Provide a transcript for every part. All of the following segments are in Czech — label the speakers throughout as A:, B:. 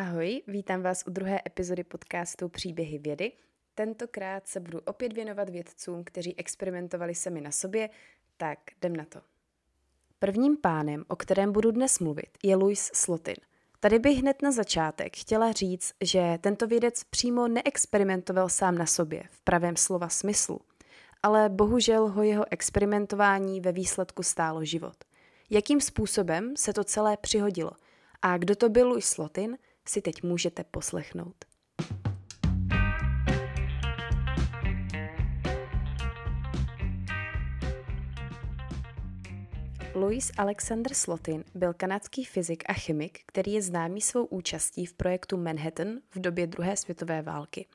A: Ahoj, vítám vás u druhé epizody podcastu Příběhy vědy. Tentokrát se budu opět věnovat vědcům, kteří experimentovali sami na sobě, tak jdem na to. Prvním pánem, o kterém budu dnes mluvit, je Louis Slotin. Tady bych hned na začátek chtěla říct, že tento vědec přímo neexperimentoval sám na sobě, v pravém slova smyslu, ale bohužel ho jeho experimentování ve výsledku stálo život. Jakým způsobem se to celé přihodilo a kdo to byl Louis Slotin, si teď můžete poslechnout. Louis Alexander Slotin byl kanadský fyzik a chemik, který je známý svou účastí v projektu Manhattan v době druhé světové války.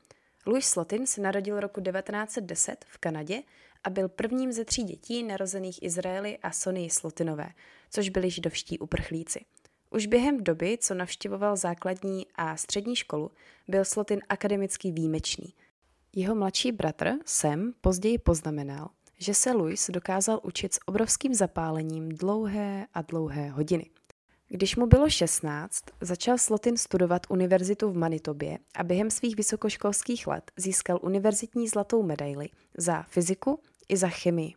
A: Louis Slotin se narodil roku 1910 v Kanadě a byl prvním ze tří dětí narozených Izraeli a Sonii Slotinové, což byli židovští uprchlíci. Už během doby, co navštěvoval základní a střední školu, byl Slotin akademicky výjimečný. Jeho mladší bratr, Sam, později poznamenal, že se Louis dokázal učit s obrovským zapálením dlouhé a dlouhé hodiny. Když mu bylo 16, začal Slotin studovat univerzitu v Manitobě a během svých vysokoškolských let získal univerzitní zlatou medaili za fyziku i za chemii.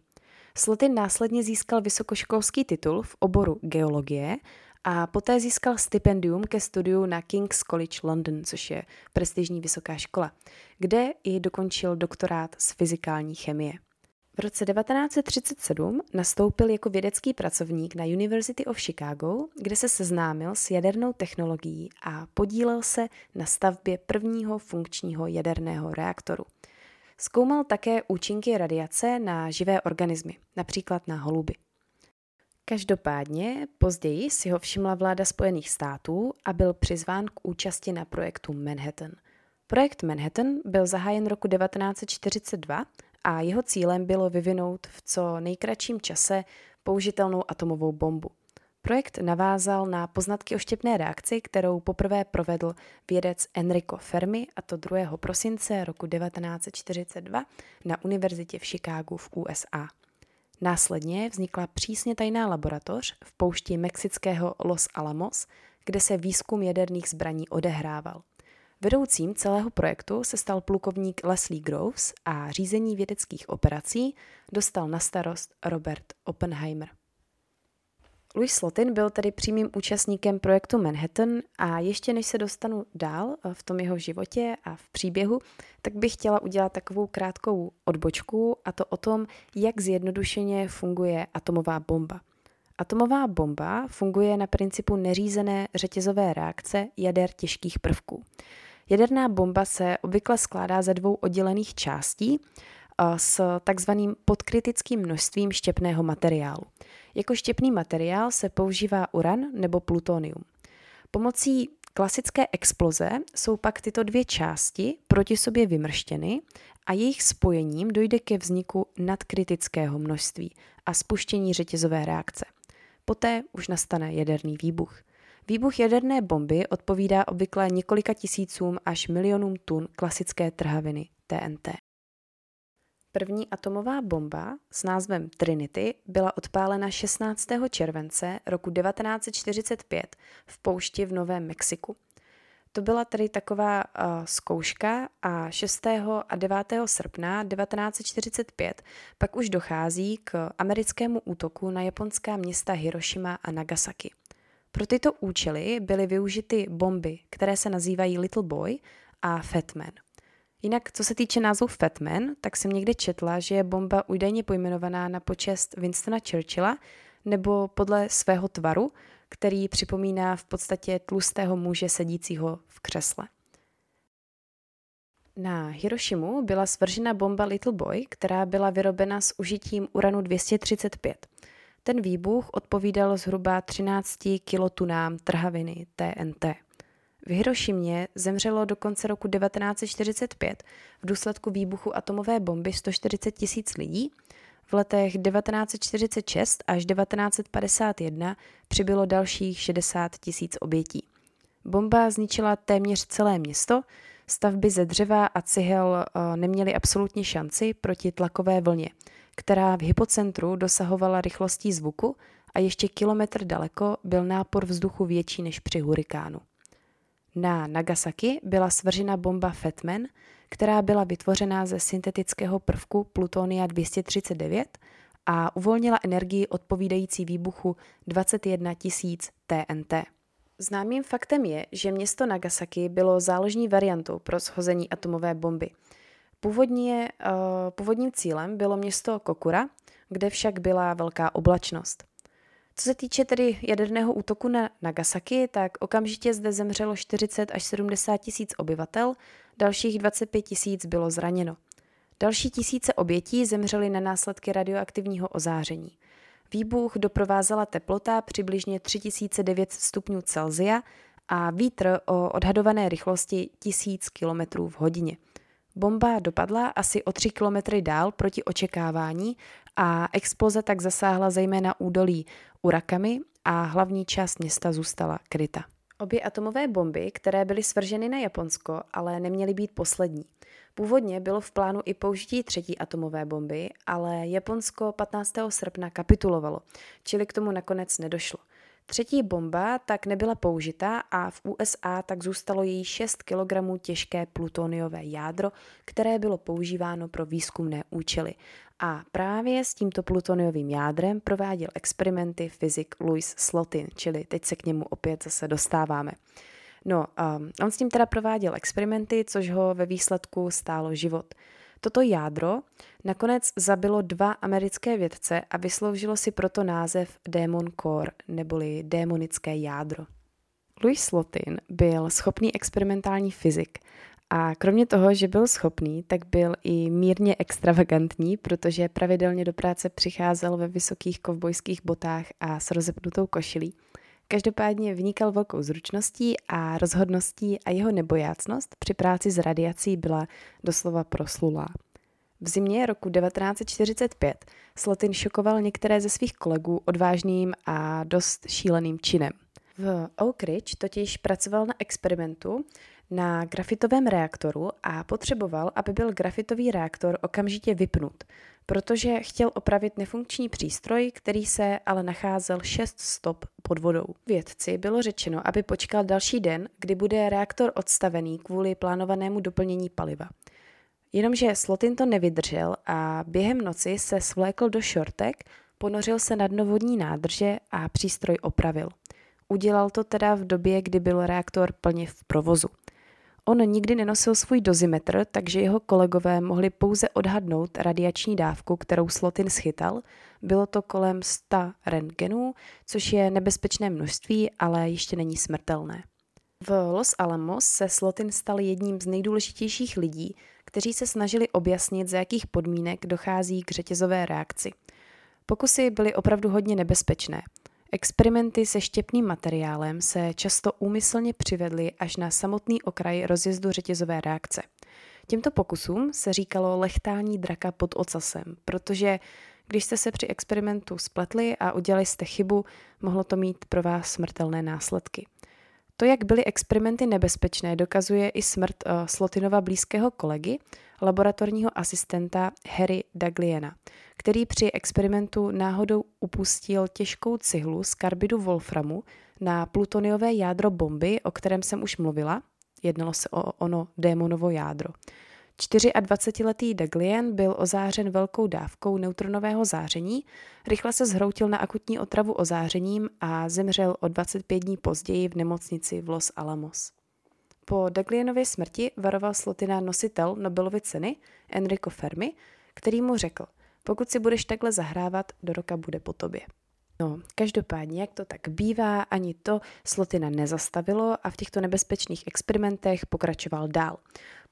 A: Slotin následně získal vysokoškolský titul v oboru geologie a poté získal stipendium ke studiu na King's College London, což je prestižní vysoká škola, kde i dokončil doktorát z fyzikální chemie. V roce 1937 nastoupil jako vědecký pracovník na University of Chicago, kde se seznámil s jadernou technologií a podílel se na stavbě prvního funkčního jaderného reaktoru. Zkoumal také účinky radiace na živé organismy, například na holuby. Každopádně později si ho všimla vláda Spojených států a byl přizván k účasti na projektu Manhattan. Projekt Manhattan byl zahájen roku 1942 a jeho cílem bylo vyvinout v co nejkratším čase použitelnou atomovou bombu. Projekt navázal na poznatky o štěpné reakci, kterou poprvé provedl vědec Enrico Fermi, a to 2. prosince roku 1942 na univerzitě v Chicagu v USA. Následně vznikla přísně tajná laboratoř v poušti mexického Los Alamos, kde se výzkum jaderných zbraní odehrával. Vedoucím celého projektu se stal plukovník Leslie Groves a řízení vědeckých operací dostal na starost Robert Oppenheimer. Louis Slotin byl tedy přímým účastníkem projektu Manhattan a ještě než se dostanu dál eh, v tom jeho životě a v příběhu, tak bych chtěla udělat takovou krátkou odbočku a to o tom, jak zjednodušeně funguje atomová bomba. Atomová bomba funguje na principu neřízené řetězové reakce jader těžkých prvků. Jaderná bomba se obvykle skládá ze dvou oddělených částí eh, s takzvaným podkritickým množstvím štěpného materiálu. Jako štěpný materiál se používá uran nebo plutonium. Pomocí klasické exploze jsou pak tyto dvě části proti sobě vymrštěny a jejich spojením dojde ke vzniku nadkritického množství a spuštění řetězové reakce. Poté už nastane jaderný výbuch. Výbuch jaderné bomby odpovídá obvykle několika tisícům až milionům tun klasické trhaviny TNT. První atomová bomba s názvem Trinity byla odpálena 16. července roku 1945 v poušti v Novém Mexiku. To byla tedy taková uh, zkouška a 6. a 9. srpna 1945 pak už dochází k americkému útoku na japonská města Hiroshima a Nagasaki. Pro tyto účely byly využity bomby, které se nazývají Little Boy a Fat Man. Jinak, co se týče názvu Fatman, tak jsem někde četla, že je bomba údajně pojmenovaná na počest Winstona Churchilla nebo podle svého tvaru, který připomíná v podstatě tlustého muže sedícího v křesle. Na Hirošimu byla svržena bomba Little Boy, která byla vyrobena s užitím uranu 235. Ten výbuch odpovídal zhruba 13 kilotunám trhaviny TNT. V Hirošimě zemřelo do konce roku 1945 v důsledku výbuchu atomové bomby 140 tisíc lidí, v letech 1946 až 1951 přibylo dalších 60 tisíc obětí. Bomba zničila téměř celé město, stavby ze dřeva a cihel eh, neměly absolutně šanci proti tlakové vlně, která v hypocentru dosahovala rychlostí zvuku a ještě kilometr daleko byl nápor vzduchu větší než při hurikánu. Na Nagasaki byla svržena bomba Fatman, která byla vytvořena ze syntetického prvku plutonia 239 a uvolnila energii odpovídající výbuchu 21 000 TNT. Známým faktem je, že město Nagasaki bylo záložní variantou pro shození atomové bomby. Původně, uh, původním cílem bylo město Kokura, kde však byla velká oblačnost. Co se týče tedy jaderného útoku na Nagasaki, tak okamžitě zde zemřelo 40 až 70 tisíc obyvatel, dalších 25 tisíc bylo zraněno. Další tisíce obětí zemřely na následky radioaktivního ozáření. Výbuch doprovázela teplota přibližně 3900 stupňů Celzia a vítr o odhadované rychlosti 1000 km v hodině. Bomba dopadla asi o 3 kilometry dál proti očekávání a exploze tak zasáhla zejména údolí Urakami a hlavní část města zůstala kryta. Obě atomové bomby, které byly svrženy na Japonsko, ale neměly být poslední. Původně bylo v plánu i použití třetí atomové bomby, ale Japonsko 15. srpna kapitulovalo, čili k tomu nakonec nedošlo. Třetí bomba tak nebyla použita a v USA tak zůstalo její 6 kg těžké plutoniové jádro, které bylo používáno pro výzkumné účely. A právě s tímto plutoniovým jádrem prováděl experimenty fyzik Louis Slotin, čili teď se k němu opět zase dostáváme. No, um, on s tím teda prováděl experimenty, což ho ve výsledku stálo život. Toto jádro nakonec zabilo dva americké vědce a vysloužilo si proto název Demon Core, neboli démonické jádro. Louis Slotin byl schopný experimentální fyzik a kromě toho, že byl schopný, tak byl i mírně extravagantní, protože pravidelně do práce přicházel ve vysokých kovbojských botách a s rozepnutou košilí. Každopádně vynikal velkou zručností a rozhodností a jeho nebojácnost při práci s radiací byla doslova proslulá. V zimě roku 1945 Slotin šokoval některé ze svých kolegů odvážným a dost šíleným činem. V Oak Ridge totiž pracoval na experimentu na grafitovém reaktoru a potřeboval, aby byl grafitový reaktor okamžitě vypnut, protože chtěl opravit nefunkční přístroj, který se ale nacházel 6 stop pod vodou. Vědci bylo řečeno, aby počkal další den, kdy bude reaktor odstavený kvůli plánovanému doplnění paliva. Jenomže Slotin to nevydržel a během noci se svlékl do šortek, ponořil se na dno vodní nádrže a přístroj opravil. Udělal to teda v době, kdy byl reaktor plně v provozu. On nikdy nenosil svůj dozimetr, takže jeho kolegové mohli pouze odhadnout radiační dávku, kterou Slotin schytal. Bylo to kolem 100 rentgenů, což je nebezpečné množství, ale ještě není smrtelné. V Los Alamos se Slotin stal jedním z nejdůležitějších lidí, kteří se snažili objasnit, za jakých podmínek dochází k řetězové reakci. Pokusy byly opravdu hodně nebezpečné. Experimenty se štěpným materiálem se často úmyslně přivedly až na samotný okraj rozjezdu řetězové reakce. Těmto pokusům se říkalo lechtání draka pod ocasem, protože když jste se při experimentu spletli a udělali jste chybu, mohlo to mít pro vás smrtelné následky. To, jak byly experimenty nebezpečné, dokazuje i smrt uh, Slotinova blízkého kolegy, laboratorního asistenta Harry Dagliena, který při experimentu náhodou upustil těžkou cihlu z karbidu wolframu na plutoniové jádro bomby, o kterém jsem už mluvila. Jednalo se o ono démonovo jádro. 24-letý Daglien byl ozářen velkou dávkou neutronového záření, rychle se zhroutil na akutní otravu ozářením a zemřel o 25 dní později v nemocnici v Los Alamos. Po Daglienově smrti varoval Slotina nositel Nobelovy ceny Enrico Fermi, který mu řekl, pokud si budeš takhle zahrávat, do roka bude po tobě. No, každopádně, jak to tak bývá, ani to Slotina nezastavilo a v těchto nebezpečných experimentech pokračoval dál.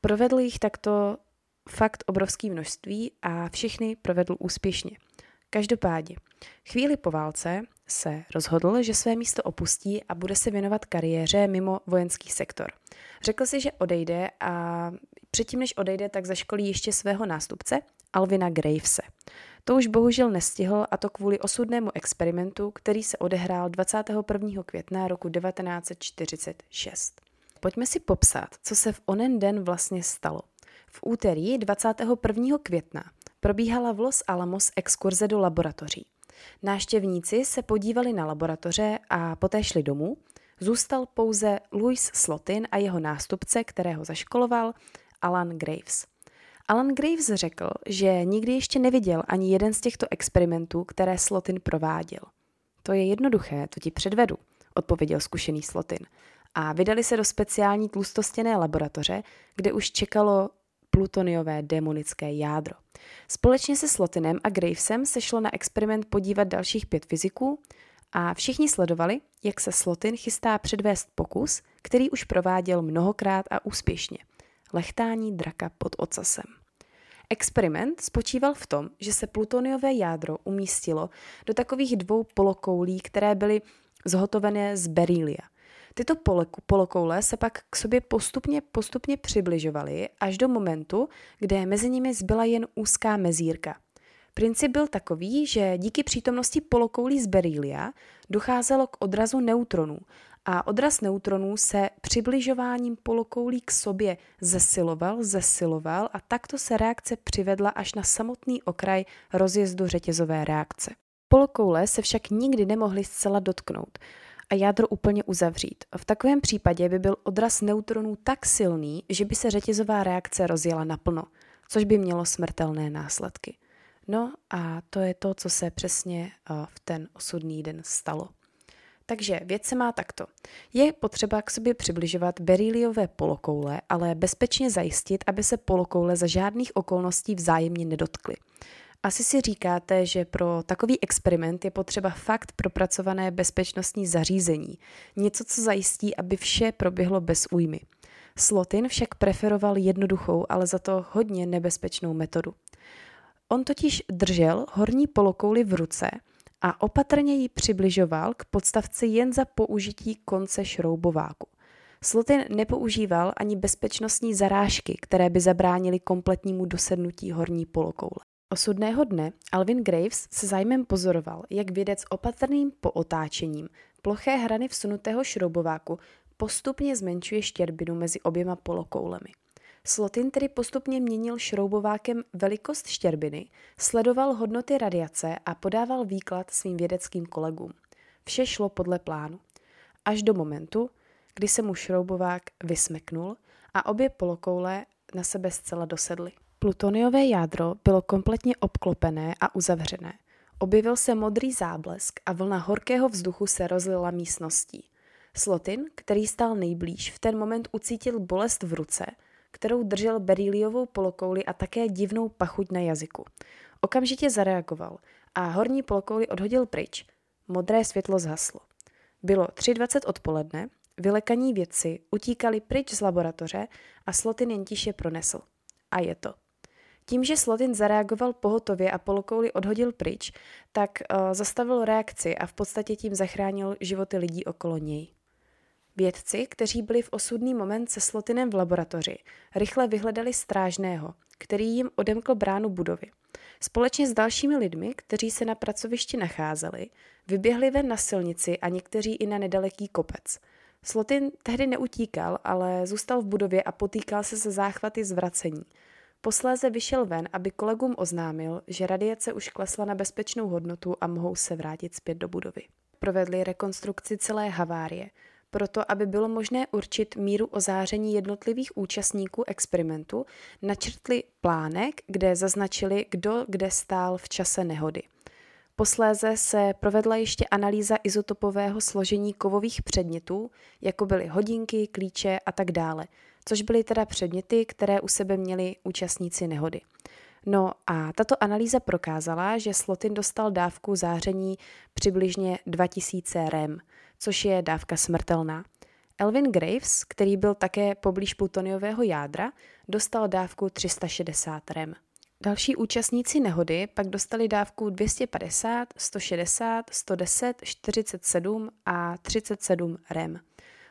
A: Provedl jich takto fakt obrovské množství a všechny provedl úspěšně. Každopádně, chvíli po válce se rozhodl, že své místo opustí a bude se věnovat kariéře mimo vojenský sektor. Řekl si, že odejde a předtím, než odejde, tak zaškolí ještě svého nástupce, Alvina Gravese. To už bohužel nestihl a to kvůli osudnému experimentu, který se odehrál 21. května roku 1946. Pojďme si popsat, co se v onen den vlastně stalo. V úterý 21. května probíhala v Los Alamos exkurze do laboratoří. Náštěvníci se podívali na laboratoře a poté šli domů, Zůstal pouze Louis Slotin a jeho nástupce, kterého zaškoloval, Alan Graves. Alan Graves řekl, že nikdy ještě neviděl ani jeden z těchto experimentů, které Slotin prováděl. To je jednoduché, to ti předvedu, odpověděl zkušený Slotin. A vydali se do speciální tlustostěné laboratoře, kde už čekalo plutoniové demonické jádro. Společně se Slotinem a Gravesem se šlo na experiment podívat dalších pět fyziků a všichni sledovali, jak se Slotin chystá předvést pokus, který už prováděl mnohokrát a úspěšně. Lechtání draka pod ocasem. Experiment spočíval v tom, že se plutoniové jádro umístilo do takových dvou polokoulí, které byly zhotovené z berília. Tyto polokoule se pak k sobě postupně, postupně přibližovaly až do momentu, kde mezi nimi zbyla jen úzká mezírka. Princip byl takový, že díky přítomnosti polokoulí z berília docházelo k odrazu neutronů a odraz neutronů se přibližováním polokoulí k sobě zesiloval, zesiloval a takto se reakce přivedla až na samotný okraj rozjezdu řetězové reakce. Polokoule se však nikdy nemohly zcela dotknout a jádro úplně uzavřít. V takovém případě by byl odraz neutronů tak silný, že by se řetězová reakce rozjela naplno, což by mělo smrtelné následky. No a to je to, co se přesně eh, v ten osudný den stalo. Takže věc se má takto. Je potřeba k sobě přibližovat beríliové polokoule, ale bezpečně zajistit, aby se polokoule za žádných okolností vzájemně nedotkly. Asi si říkáte, že pro takový experiment je potřeba fakt propracované bezpečnostní zařízení. Něco, co zajistí, aby vše proběhlo bez újmy. Slotin však preferoval jednoduchou, ale za to hodně nebezpečnou metodu. On totiž držel horní polokouli v ruce a opatrně ji přibližoval k podstavci jen za použití konce šroubováku. Slotin nepoužíval ani bezpečnostní zarážky, které by zabránily kompletnímu dosednutí horní polokoule. Osudného dne Alvin Graves se zájmem pozoroval, jak vědec opatrným pootáčením ploché hrany vsunutého šroubováku postupně zmenšuje štěrbinu mezi oběma polokoulemi. Slotin tedy postupně měnil šroubovákem velikost štěrbiny, sledoval hodnoty radiace a podával výklad svým vědeckým kolegům. Vše šlo podle plánu. Až do momentu, kdy se mu šroubovák vysmeknul a obě polokoule na sebe zcela dosedly. Plutoniové jádro bylo kompletně obklopené a uzavřené. Objevil se modrý záblesk a vlna horkého vzduchu se rozlila místností. Slotin, který stál nejblíž, v ten moment ucítil bolest v ruce, kterou držel beríliovou polokouli a také divnou pachuť na jazyku. Okamžitě zareagoval a horní polokouli odhodil pryč. Modré světlo zhaslo. Bylo 3.20 odpoledne, vylekaní vědci utíkali pryč z laboratoře a Slotin jen tiše pronesl. A je to. Tím, že Slotin zareagoval pohotově a polokouli odhodil pryč, tak uh, zastavil reakci a v podstatě tím zachránil životy lidí okolo něj. Vědci, kteří byli v osudný moment se Slotinem v laboratoři, rychle vyhledali strážného, který jim odemkl bránu budovy. Společně s dalšími lidmi, kteří se na pracovišti nacházeli, vyběhli ven na silnici a někteří i na nedaleký kopec. Slotin tehdy neutíkal, ale zůstal v budově a potýkal se se záchvaty zvracení. Posléze vyšel ven, aby kolegům oznámil, že radiace už klesla na bezpečnou hodnotu a mohou se vrátit zpět do budovy. Provedli rekonstrukci celé havárie, proto aby bylo možné určit míru ozáření jednotlivých účastníků experimentu, načrtli plánek, kde zaznačili, kdo kde stál v čase nehody. Posléze se provedla ještě analýza izotopového složení kovových předmětů, jako byly hodinky, klíče a tak dále, což byly teda předměty, které u sebe měli účastníci nehody. No a tato analýza prokázala, že Slotin dostal dávku záření přibližně 2000 rem, což je dávka smrtelná. Elvin Graves, který byl také poblíž plutoniového jádra, dostal dávku 360 rem. Další účastníci nehody pak dostali dávku 250, 160, 110, 47 a 37 rem.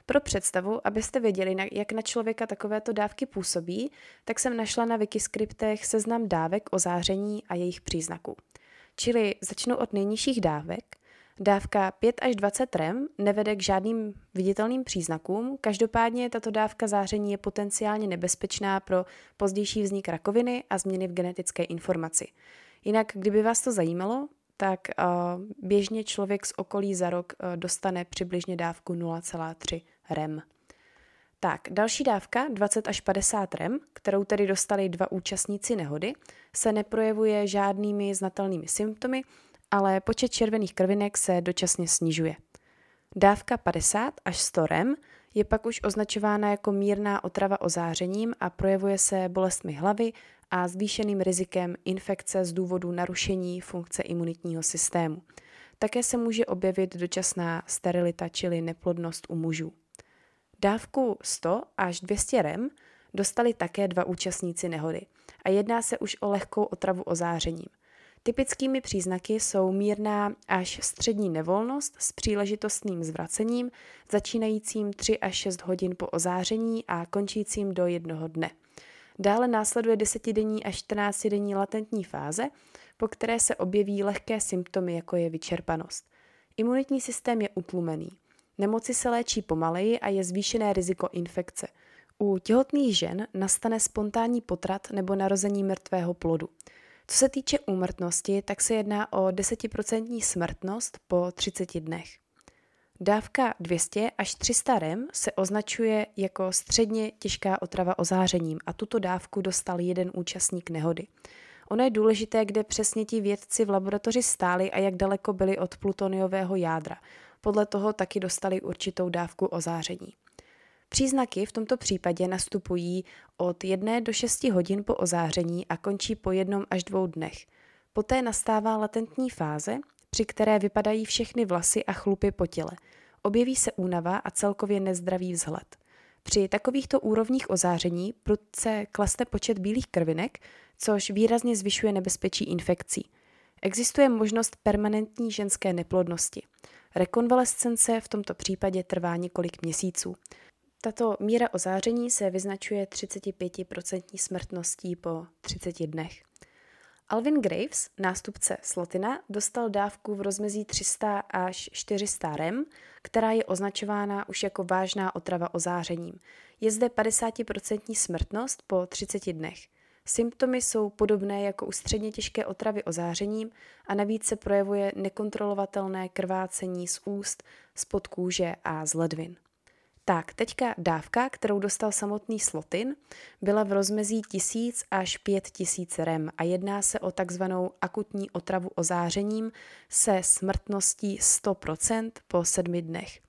A: Pro představu, abyste věděli, jak na člověka takovéto dávky působí, tak jsem našla na Wikiscriptech seznam dávek o záření a jejich příznaků. Čili začnu od nejnižších dávek. Dávka 5 až 20 rem nevede k žádným viditelným příznakům, každopádně tato dávka záření je potenciálně nebezpečná pro pozdější vznik rakoviny a změny v genetické informaci. Jinak, kdyby vás to zajímalo, tak běžně člověk z okolí za rok dostane přibližně dávku 0,3 REM. Tak, další dávka, 20 až 50 REM, kterou tedy dostali dva účastníci nehody, se neprojevuje žádnými znatelnými symptomy, ale počet červených krvinek se dočasně snižuje. Dávka 50 až 100 REM je pak už označována jako mírná otrava ozářením a projevuje se bolestmi hlavy a zvýšeným rizikem infekce z důvodu narušení funkce imunitního systému. Také se může objevit dočasná sterilita, čili neplodnost u mužů. Dávku 100 až 200 rem dostali také dva účastníci nehody a jedná se už o lehkou otravu ozářením. Typickými příznaky jsou mírná až střední nevolnost s příležitostným zvracením, začínajícím 3 až 6 hodin po ozáření a končícím do jednoho dne. Dále následuje desetidenní až 14-denní latentní fáze, po které se objeví lehké symptomy, jako je vyčerpanost. Imunitní systém je utlumený. Nemoci se léčí pomaleji a je zvýšené riziko infekce. U těhotných žen nastane spontánní potrat nebo narození mrtvého plodu. Co se týče úmrtnosti, tak se jedná o 10% smrtnost po 30 dnech. Dávka 200 až 300 rem se označuje jako středně těžká otrava ozářením a tuto dávku dostal jeden účastník nehody. Ono je důležité, kde přesně ti vědci v laboratoři stáli a jak daleko byli od plutoniového jádra. Podle toho taky dostali určitou dávku ozáření. Příznaky v tomto případě nastupují od 1 do 6 hodin po ozáření a končí po jednom až dvou dnech. Poté nastává latentní fáze, při které vypadají všechny vlasy a chlupy po těle. Objeví se únava a celkově nezdravý vzhled. Při takovýchto úrovních ozáření prudce klesne počet bílých krvinek, což výrazně zvyšuje nebezpečí infekcí. Existuje možnost permanentní ženské neplodnosti. Rekonvalescence v tomto případě trvá několik měsíců. Tato míra ozáření se vyznačuje 35% smrtností po 30 dnech. Alvin Graves, nástupce Slotina, dostal dávku v rozmezí 300 až 400 rem, která je označována už jako vážná otrava ozářením. Je zde 50% smrtnost po 30 dnech. Symptomy jsou podobné jako u středně těžké otravy ozářením a navíc se projevuje nekontrolovatelné krvácení z úst, spod kůže a z ledvin. Tak, teďka dávka, kterou dostal samotný slotin, byla v rozmezí 1000 až 5000 rem a jedná se o takzvanou akutní otravu ozářením se smrtností 100% po sedmi dnech.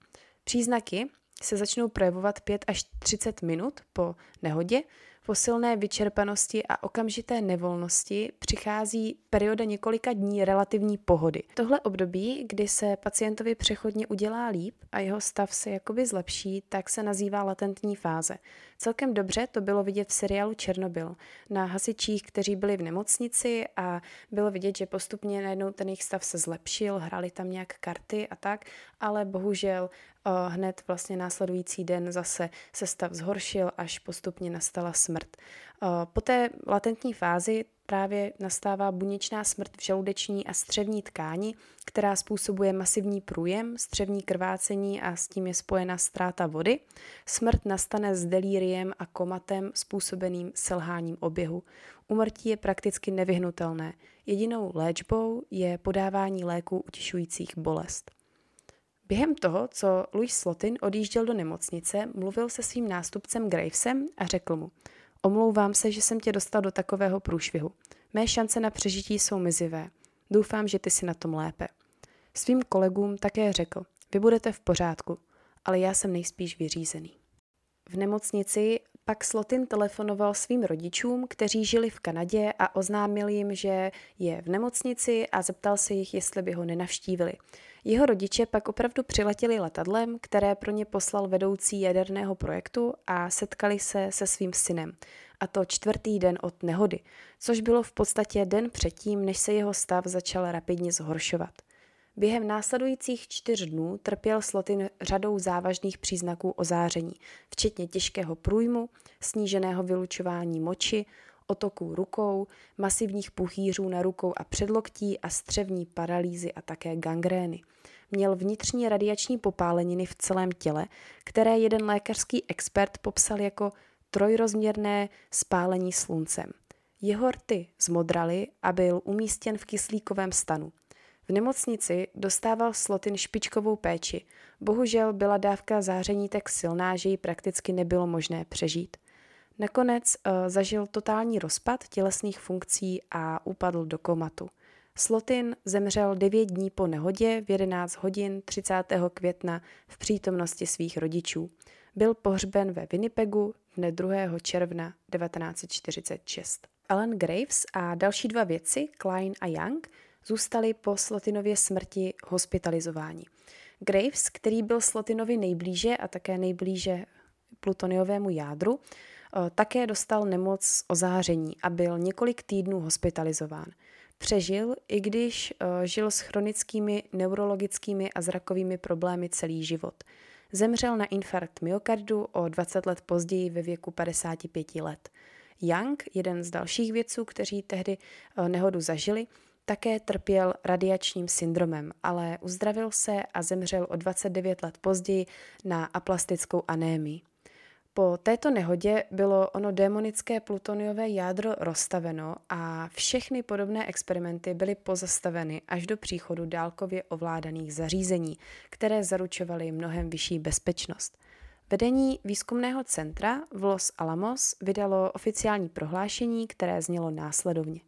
A: Příznaky se začnou projevovat 5 až 30 minut po nehodě po silné vyčerpanosti a okamžité nevolnosti přichází perioda několika dní relativní pohody. Tohle období, kdy se pacientovi přechodně udělá líp a jeho stav se jakoby zlepší, tak se nazývá latentní fáze. Celkem dobře to bylo vidět v seriálu Černobyl na hasičích, kteří byli v nemocnici a bylo vidět, že postupně najednou ten jejich stav se zlepšil, hráli tam nějak karty a tak, ale bohužel hned vlastně následující den zase se stav zhoršil, až postupně nastala smrt. Po té latentní fázi právě nastává buněčná smrt v žaludeční a střevní tkáni, která způsobuje masivní průjem, střevní krvácení a s tím je spojena ztráta vody. Smrt nastane s delíriem a komatem způsobeným selháním oběhu. Umrtí je prakticky nevyhnutelné. Jedinou léčbou je podávání léků utišujících bolest. Během toho, co Louis Slotin odjížděl do nemocnice, mluvil se svým nástupcem Gravesem a řekl mu Omlouvám se, že jsem tě dostal do takového průšvihu. Mé šance na přežití jsou mizivé. Doufám, že ty si na tom lépe. Svým kolegům také řekl, vy budete v pořádku, ale já jsem nejspíš vyřízený. V nemocnici pak Slotin telefonoval svým rodičům, kteří žili v Kanadě a oznámil jim, že je v nemocnici a zeptal se jich, jestli by ho nenavštívili. Jeho rodiče pak opravdu přiletěli letadlem, které pro ně poslal vedoucí jaderného projektu a setkali se se svým synem. A to čtvrtý den od nehody, což bylo v podstatě den předtím, než se jeho stav začal rapidně zhoršovat. Během následujících čtyř dnů trpěl Slotin řadou závažných příznaků ozáření, včetně těžkého průjmu, sníženého vylučování moči, otoků rukou, masivních puchýřů na rukou a předloktí a střevní paralýzy a také gangrény. Měl vnitřní radiační popáleniny v celém těle, které jeden lékařský expert popsal jako trojrozměrné spálení sluncem. Jeho rty zmodraly a byl umístěn v kyslíkovém stanu. V nemocnici dostával Slotin špičkovou péči. Bohužel byla dávka záření tak silná, že ji prakticky nebylo možné přežít. Nakonec uh, zažil totální rozpad tělesných funkcí a upadl do komatu. Slotin zemřel 9 dní po nehodě v 11 hodin 30. května v přítomnosti svých rodičů. Byl pohřben ve Winnipegu dne 2. června 1946. Alan Graves a další dva věci, Klein a Young, zůstali po Slotinově smrti hospitalizováni. Graves, který byl Slotinovi nejblíže a také nejblíže plutoniovému jádru, eh, také dostal nemoc ozáření a byl několik týdnů hospitalizován. Přežil, i když eh, žil s chronickými neurologickými a zrakovými problémy celý život. Zemřel na infarkt myokardu o 20 let později ve věku 55 let. Young, jeden z dalších vědců, kteří tehdy eh, nehodu zažili, také trpěl radiačním syndromem, ale uzdravil se a zemřel o 29 let později na aplastickou anémii. Po této nehodě bylo ono démonické plutoniové jádro rozstaveno a všechny podobné experimenty byly pozastaveny až do příchodu dálkově ovládaných zařízení, které zaručovaly mnohem vyšší bezpečnost. Vedení výzkumného centra v Los Alamos vydalo oficiální prohlášení, které znělo následovně.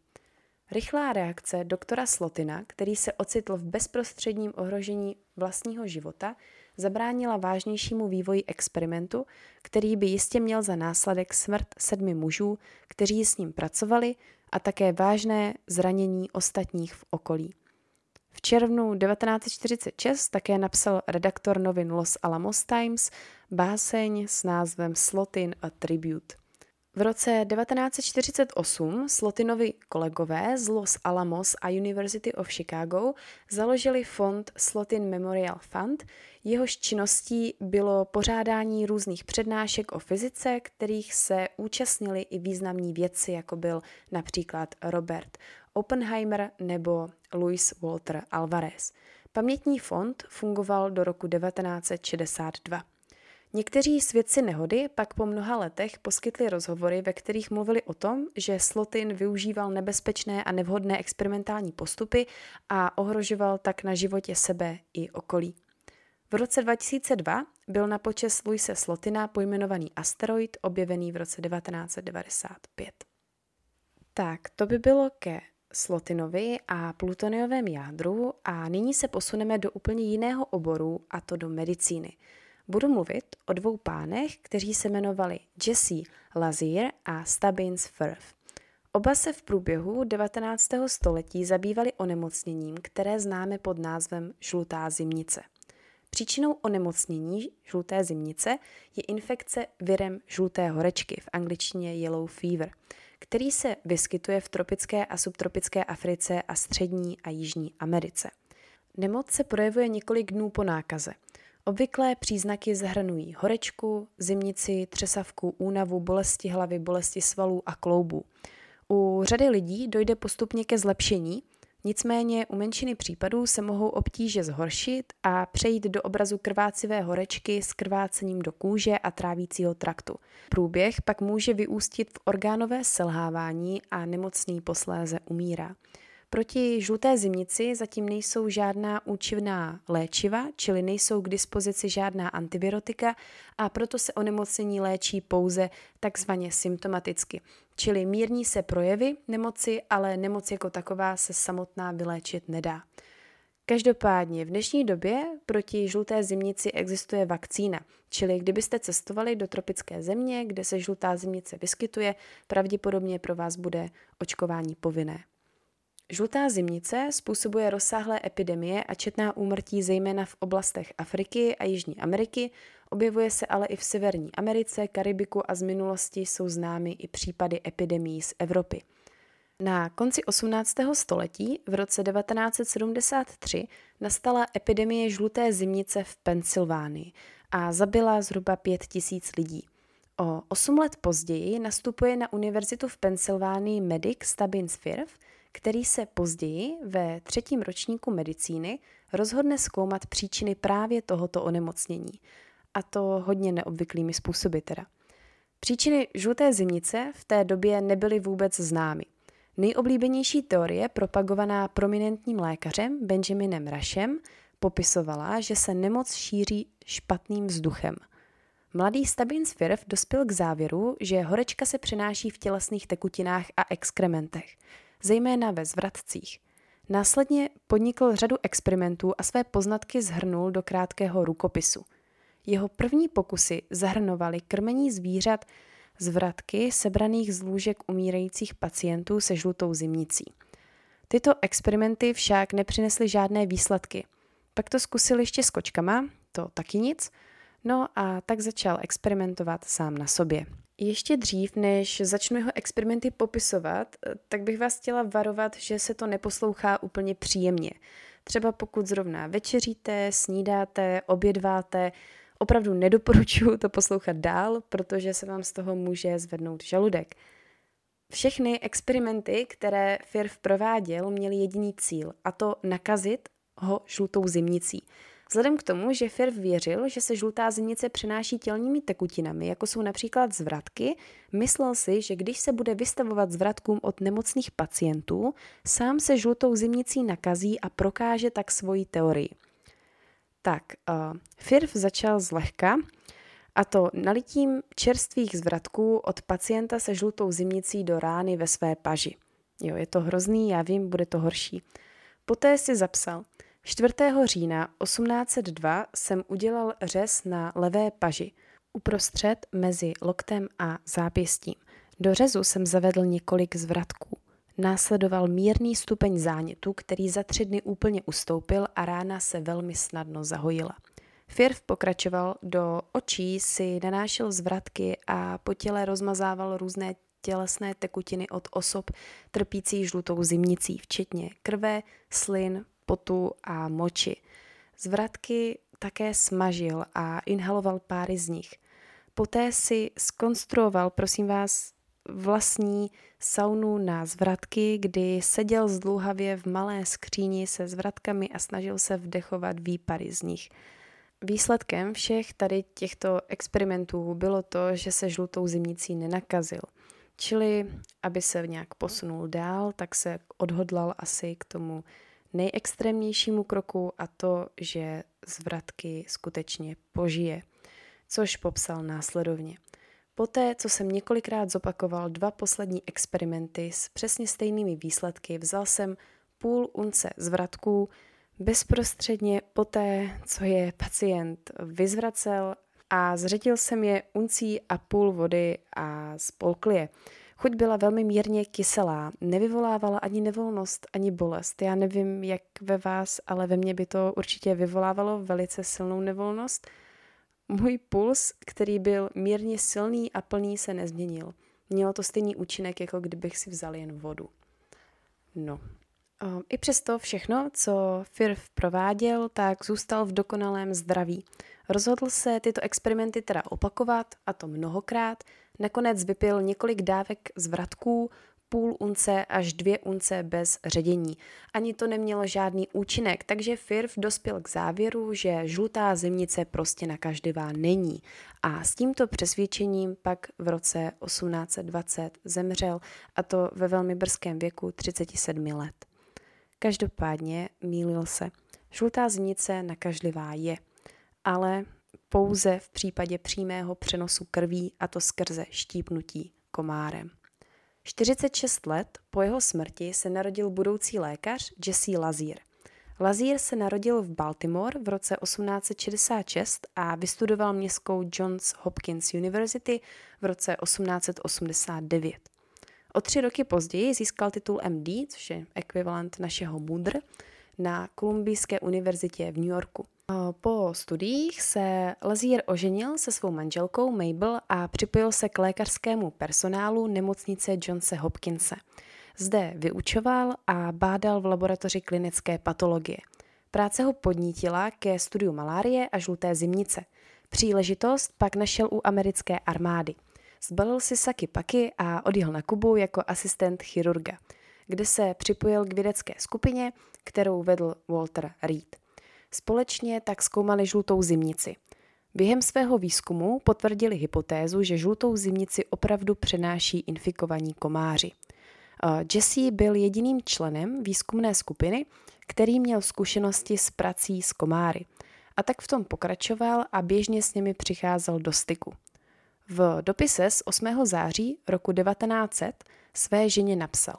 A: Rychlá reakce doktora Slotina, který se ocitl v bezprostředním ohrožení vlastního života, zabránila vážnějšímu vývoji experimentu, který by jistě měl za následek smrt sedmi mužů, kteří s ním pracovali, a také vážné zranění ostatních v okolí. V červnu 1946 také napsal redaktor novin Los Alamos Times báseň s názvem Slotin a Tribute. V roce 1948 Slotinovi kolegové z Los Alamos a University of Chicago založili fond Slotin Memorial Fund, jehož činností bylo pořádání různých přednášek o fyzice, kterých se účastnili i významní vědci, jako byl například Robert Oppenheimer nebo Luis Walter Alvarez. Pamětní fond fungoval do roku 1962. Někteří svědci nehody pak po mnoha letech poskytli rozhovory, ve kterých mluvili o tom, že Slotin využíval nebezpečné a nevhodné experimentální postupy a ohrožoval tak na životě sebe i okolí. V roce 2002 byl na počes Luise Slotina pojmenovaný asteroid objevený v roce 1995. Tak, to by bylo ke Slotinovi a plutoniovém jádru a nyní se posuneme do úplně jiného oboru, a to do medicíny. Budu mluvit o dvou pánech, kteří se jmenovali Jesse Lazier a Stubbins Firth. Oba se v průběhu 19. století zabývali onemocněním, které známe pod názvem žlutá zimnice. Příčinou onemocnění žluté zimnice je infekce virem žluté horečky, v angličtině yellow fever, který se vyskytuje v tropické a subtropické Africe a střední a jižní Americe. Nemoc se projevuje několik dnů po nákaze. Obvyklé příznaky zahrnují horečku, zimnici, třesavku, únavu, bolesti hlavy, bolesti svalů a kloubů. U řady lidí dojde postupně ke zlepšení, Nicméně u menšiny případů se mohou obtíže zhoršit a přejít do obrazu krvácivé horečky s krvácením do kůže a trávícího traktu. Průběh pak může vyústit v orgánové selhávání a nemocný posléze umírá. Proti žluté zimnici zatím nejsou žádná účinná léčiva, čili nejsou k dispozici žádná antivirotika a proto se onemocnění léčí pouze takzvaně symptomaticky, čili mírní se projevy nemoci, ale nemoc jako taková se samotná vyléčit nedá. Každopádně v dnešní době proti žluté zimnici existuje vakcína, čili kdybyste cestovali do tropické země, kde se žlutá zimnice vyskytuje, pravděpodobně pro vás bude očkování povinné. Žlutá zimnice způsobuje rozsáhlé epidemie a četná úmrtí zejména v oblastech Afriky a Jižní Ameriky, objevuje se ale i v Severní Americe, Karibiku a z minulosti jsou známy i případy epidemií z Evropy. Na konci 18. století v roce 1973 nastala epidemie žluté zimnice v Pensylvánii a zabila zhruba 5 tisíc lidí. O 8 let později nastupuje na univerzitu v Pensylvánii medic Stubbins Firth, který se později ve třetím ročníku medicíny rozhodne zkoumat příčiny právě tohoto onemocnění. A to hodně neobvyklými způsoby teda. Příčiny žluté zimnice v té době nebyly vůbec známy. Nejoblíbenější teorie, propagovaná prominentním lékařem Benjaminem Rashem, popisovala, že se nemoc šíří špatným vzduchem. Mladý Stabins Firth dospěl k závěru, že horečka se přenáší v tělesných tekutinách a exkrementech, zejména ve zvratcích. Následně podnikl řadu experimentů a své poznatky zhrnul do krátkého rukopisu. Jeho první pokusy zahrnovaly krmení zvířat z vratky sebraných z lůžek umírajících pacientů se žlutou zimnicí. Tyto experimenty však nepřinesly žádné výsledky. Pak to zkusil ještě s kočkama, to taky nic, no a tak začal experimentovat sám na sobě. Ještě dřív, než začnu jeho experimenty popisovat, tak bych vás chtěla varovat, že se to neposlouchá úplně příjemně. Třeba pokud zrovna večeříte, snídáte, obědváte, opravdu nedoporučuji to poslouchat dál, protože se vám z toho může zvednout žaludek. Všechny experimenty, které Firth prováděl, měly jediný cíl, a to nakazit ho žlutou zimnicí. Vzhledem k tomu, že Firth věřil, že se žlutá zimnice přenáší tělními tekutinami, jako jsou například zvratky, myslel si, že když se bude vystavovat zvratkům od nemocných pacientů, sám se žlutou zimnicí nakazí a prokáže tak svoji teorii. Tak, uh, Firth začal zlehka, a to nalitím čerstvých zvratků od pacienta se žlutou zimnicí do rány ve své paži. Jo, je to hrozný, já vím, bude to horší. Poté si zapsal, 4. října 1802 jsem udělal řez na levé paži, uprostřed mezi loktem a zápěstím. Do řezu jsem zavedl několik zvratků. Následoval mírný stupeň zánětu, který za tři dny úplně ustoupil a rána se velmi snadno zahojila. Firth pokračoval, do očí si nanášel zvratky a po těle rozmazával různé tělesné tekutiny od osob trpící žlutou zimnicí, včetně krve, slin, potu a moči. Zvratky také smažil a inhaloval páry z nich. Poté si skonstruoval, prosím vás, vlastní saunu na zvratky, kdy seděl zdlouhavě v malé skříni se zvratkami a snažil se vdechovat výpary z nich. Výsledkem všech tady těchto experimentů bylo to, že se žlutou zimnicí nenakazil. Čili, aby se nějak posunul dál, tak se odhodlal asi k tomu nejextrémnějšímu kroku a to, že zvratky skutečně požije, což popsal následovně. Poté, co jsem několikrát zopakoval dva poslední experimenty s přesně stejnými výsledky, vzal jsem půl unce zvratků, bezprostředně poté, co je pacient vyzvracel a zřetil jsem je uncí a půl vody a spolkl je. Chuť byla velmi mírně kyselá, nevyvolávala ani nevolnost, ani bolest. Já nevím, jak ve vás, ale ve mně by to určitě vyvolávalo velice silnou nevolnost. Můj puls, který byl mírně silný a plný, se nezměnil. Mělo to stejný účinek, jako kdybych si vzal jen vodu. No, Um, I přesto všechno, co Firth prováděl, tak zůstal v dokonalém zdraví. Rozhodl se tyto experimenty teda opakovat, a to mnohokrát. Nakonec vypil několik dávek zvratků, půl unce až dvě unce bez ředění. Ani to nemělo žádný účinek, takže Firth dospěl k závěru, že žlutá zimnice prostě nakaždivá není. A s tímto přesvědčením pak v roce 1820 zemřel, a to ve velmi brzkém věku 37 let. Každopádně mýlil se. Žlutá znice nakažlivá je, ale pouze v případě přímého přenosu krví a to skrze štípnutí komárem. 46 let po jeho smrti se narodil budoucí lékař Jesse Lazier. Lazier se narodil v Baltimore v roce 1866 a vystudoval městskou Johns Hopkins University v roce 1889. O tři roky později získal titul MD, což je ekvivalent našeho MUDR, na Kolumbijské univerzitě v New Yorku. Po studiích se Lazier oženil se svou manželkou Mabel a připojil se k lékařskému personálu nemocnice Johnse Hopkinse. Zde vyučoval a bádal v laboratoři klinické patologie. Práce ho podnítila ke studiu malárie a žluté zimnice. Příležitost pak našel u americké armády – Zbalil si saky paky a odjel na Kubu jako asistent chirurga, kde se připojil k vědecké skupině, kterou vedl Walter Reed. Společně tak zkoumali žlutou zimnici. Během svého výzkumu potvrdili hypotézu, že žlutou zimnici opravdu přenáší infikovaní komáři. Jesse byl jediným členem výzkumné skupiny, který měl zkušenosti s prací s komáry. A tak v tom pokračoval a běžně s nimi přicházel do styku. V dopise z 8. září roku 1900 své ženě napsal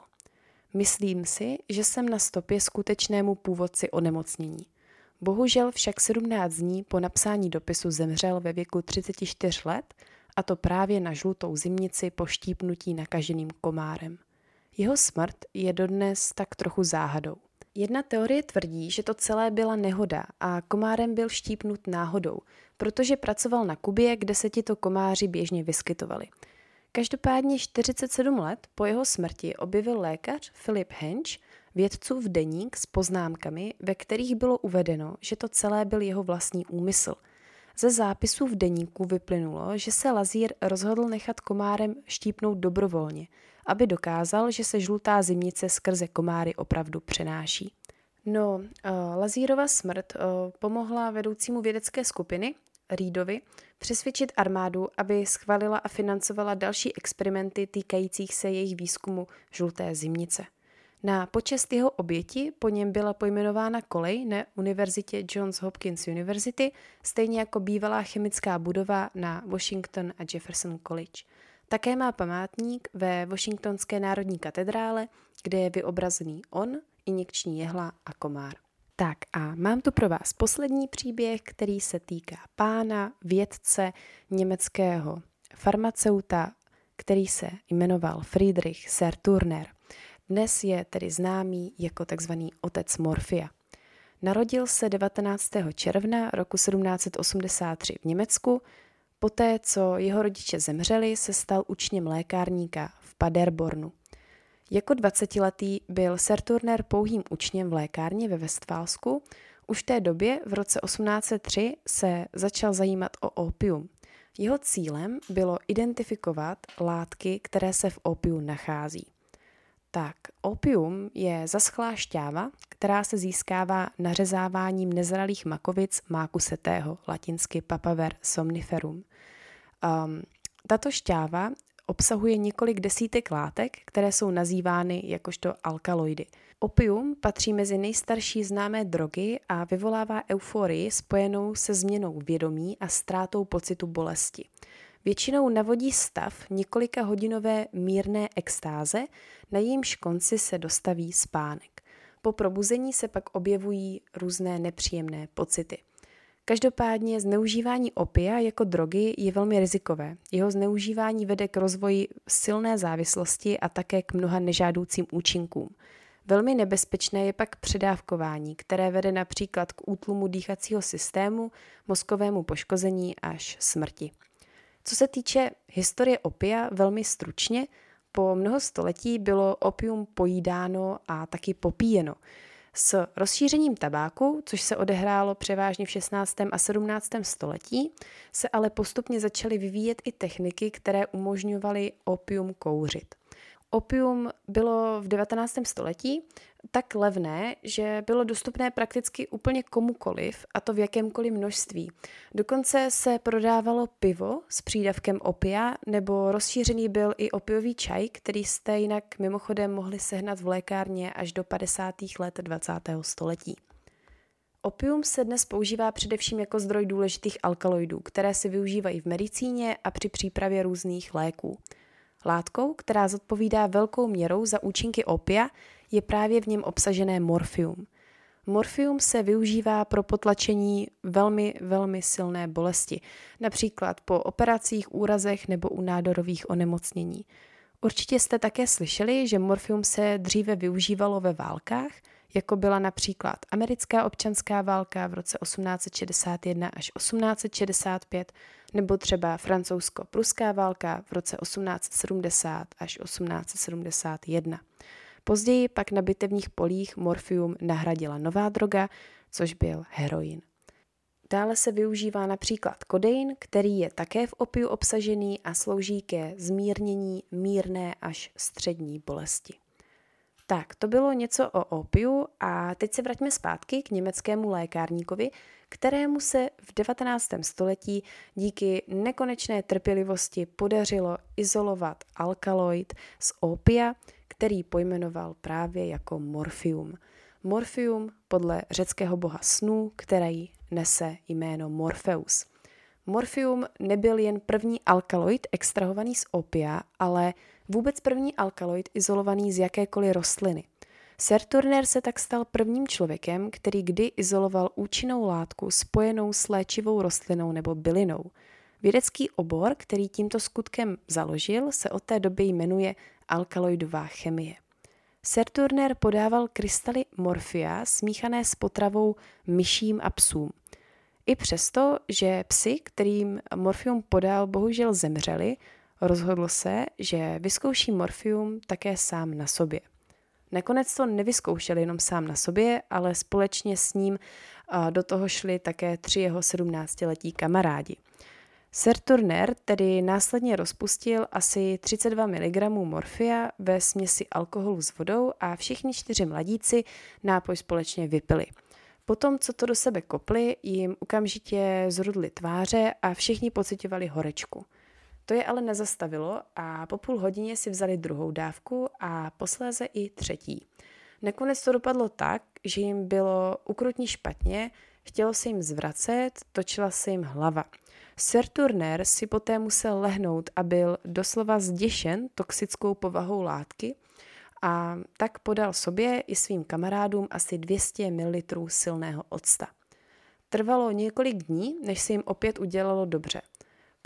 A: Myslím si, že jsem na stopě skutečnému původci onemocnění. Bohužel však 17 dní po napsání dopisu zemřel ve věku 34 let a to právě na žlutou zimnici po štípnutí nakaženým komárem. Jeho smrt je dodnes tak trochu záhadou. Jedna teorie tvrdí, že to celé byla nehoda a komárem byl štípnut náhodou, protože pracoval na Kubě, kde se tito komáři běžně vyskytovali. Každopádně 47 let po jeho smrti objevil lékař Philip Hench vědcův deník s poznámkami, ve kterých bylo uvedeno, že to celé byl jeho vlastní úmysl. Ze zápisů v deníku vyplynulo, že se Lazír rozhodl nechat komárem štípnout dobrovolně, aby dokázal, že se žlutá zimnice skrze komáry opravdu přenáší. No, uh, Lazírova smrt uh, pomohla vedoucímu vědecké skupiny, Reedovi, přesvědčit armádu, aby schválila a financovala další experimenty týkajících se jejich výzkumu žluté zimnice. Na počest jeho oběti po něm byla pojmenována kolej na univerzitě Johns Hopkins University, stejně jako bývalá chemická budova na Washington a Jefferson College. Také má památník ve Washingtonské národní katedrále, kde je vyobrazený on, injekční jehla a komár. Tak a mám tu pro vás poslední příběh, který se týká pána, vědce, německého farmaceuta, který se jmenoval Friedrich Serturner. Dnes je tedy známý jako takzvaný otec Morfia. Narodil se 19. června roku 1783 v Německu. Poté, co jeho rodiče zemřeli, se stal učněm lékárníka v Paderbornu. Jako 20-letý byl Serturner pouhým učněm v lékárně ve Westfálsku. Už v té době, v roce 1803, se začal zajímat o opium. Jeho cílem bylo identifikovat látky, které se v opiu nachází. Tak, opium je zaschlá šťáva, která se získává nařezáváním nezralých makovic máku setého, latinsky papaver somniferum. Um, tato šťáva obsahuje několik desítek látek, které jsou nazývány jakožto alkaloidy. Opium patří mezi nejstarší známé drogy a vyvolává euforii spojenou se změnou vědomí a ztrátou pocitu bolesti. Většinou navodí stav několika hodinové mírné extáze, na jejímž konci se dostaví spánek. Po probuzení se pak objevují různé nepříjemné pocity. Každopádně zneužívání opia jako drogy je velmi rizikové. Jeho zneužívání vede k rozvoji silné závislosti a také k mnoha nežádoucím účinkům. Velmi nebezpečné je pak předávkování, které vede například k útlumu dýchacího systému, mozkovému poškození až smrti. Co se týče historie opia, velmi stručně, po mnoho století bylo opium pojídáno a taky popíjeno. S rozšířením tabáku, což se odehrálo převážně v 16. a 17. století, se ale postupně začaly vyvíjet i techniky, které umožňovaly opium kouřit. Opium bylo v 19. století tak levné, že bylo dostupné prakticky úplně komukoliv, a to v jakémkoliv množství. Dokonce se prodávalo pivo s přídavkem opia, nebo rozšířený byl i opiový čaj, který jste jinak mimochodem mohli sehnat v lékárně až do 50. let 20. století. Opium se dnes používá především jako zdroj důležitých alkaloidů, které se využívají v medicíně a při přípravě různých léků. Látkou, která zodpovídá velkou měrou za účinky opia, je právě v něm obsažené morfium. Morfium se využívá pro potlačení velmi, velmi silné bolesti, například po operacích, úrazech nebo u nádorových onemocnění. Určitě jste také slyšeli, že morfium se dříve využívalo ve válkách, jako byla například americká občanská válka v roce 1861 až 1865, nebo třeba francouzsko-pruská válka v roce 1870 až 1871. Později pak na bitevních polích morfium nahradila nová droga, což byl heroin. Dále se využívá například kodein, který je také v opiu obsažený a slouží ke zmírnění mírné až střední bolesti. Tak, to bylo něco o opiu a teď se vraťme zpátky k německému lékárníkovi, kterému se v 19. století díky nekonečné trpělivosti podařilo izolovat alkaloid z opia, který pojmenoval právě jako morfium. Morfium podle řeckého boha snů, který nese jméno Morpheus. Morfium nebyl jen první alkaloid extrahovaný z opia, ale vůbec první alkaloid izolovaný z jakékoliv rostliny. Sir Turner se tak stal prvním člověkem, který kdy izoloval účinnou látku spojenou s léčivou rostlinou nebo bylinou. Vědecký obor, který tímto skutkem založil, se od té doby jmenuje alkaloidová chemie. Sir Turner podával krystaly morfia smíchané s potravou myším a psům. I přesto, že psy, kterým morfium podal, bohužel zemřeli, rozhodl se, že vyzkouší morfium také sám na sobě. Nakonec to nevyzkoušel jenom sám na sobě, ale společně s ním do toho šli také tři jeho 17-letí kamarádi. Sir Turner tedy následně rozpustil asi 32 mg morfia ve směsi alkoholu s vodou a všichni čtyři mladíci nápoj společně vypili. Potom, co to do sebe kopli, jim okamžitě zrudly tváře a všichni pocitovali horečku. To je ale nezastavilo a po půl hodině si vzali druhou dávku a posléze i třetí. Nakonec to dopadlo tak, že jim bylo ukrutně špatně, chtělo se jim zvracet, točila se jim hlava. Sir Turner si poté musel lehnout a byl doslova zděšen toxickou povahou látky a tak podal sobě i svým kamarádům asi 200 ml silného octa. Trvalo několik dní, než se jim opět udělalo dobře.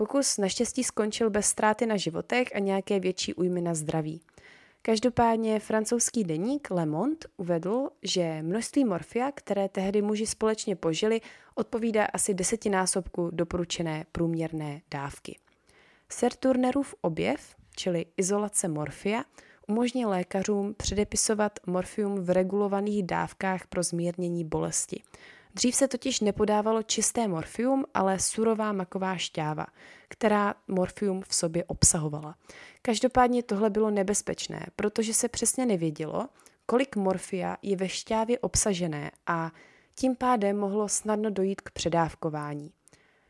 A: Pokus naštěstí skončil bez ztráty na životech a nějaké větší újmy na zdraví. Každopádně francouzský deník Le Monde uvedl, že množství morfia, které tehdy muži společně požili, odpovídá asi desetinásobku doporučené průměrné dávky. Sir Turnerův objev, čili izolace morfia, umožnil lékařům předepisovat morfium v regulovaných dávkách pro zmírnění bolesti. Dřív se totiž nepodávalo čisté morfium, ale surová maková šťáva, která morfium v sobě obsahovala. Každopádně tohle bylo nebezpečné, protože se přesně nevědělo, kolik morfia je ve šťávě obsažené a tím pádem mohlo snadno dojít k předávkování.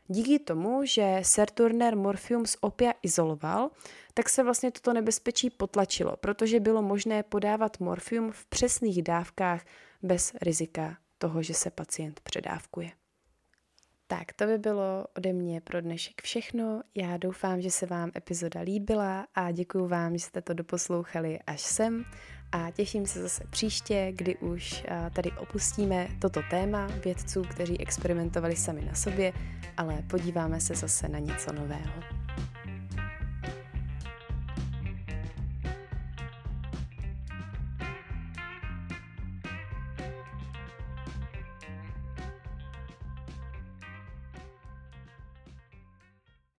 A: Díky tomu, že Sir Turner morfium z opia izoloval, tak se vlastně toto nebezpečí potlačilo, protože bylo možné podávat morfium v přesných dávkách bez rizika toho, že se pacient předávkuje. Tak, to by bylo ode mě pro dnešek všechno. Já doufám, že se vám epizoda líbila a děkuji vám, že jste to doposlouchali až sem a těším se zase příště, kdy už tady opustíme toto téma vědců, kteří experimentovali sami na sobě, ale podíváme se zase na něco nového.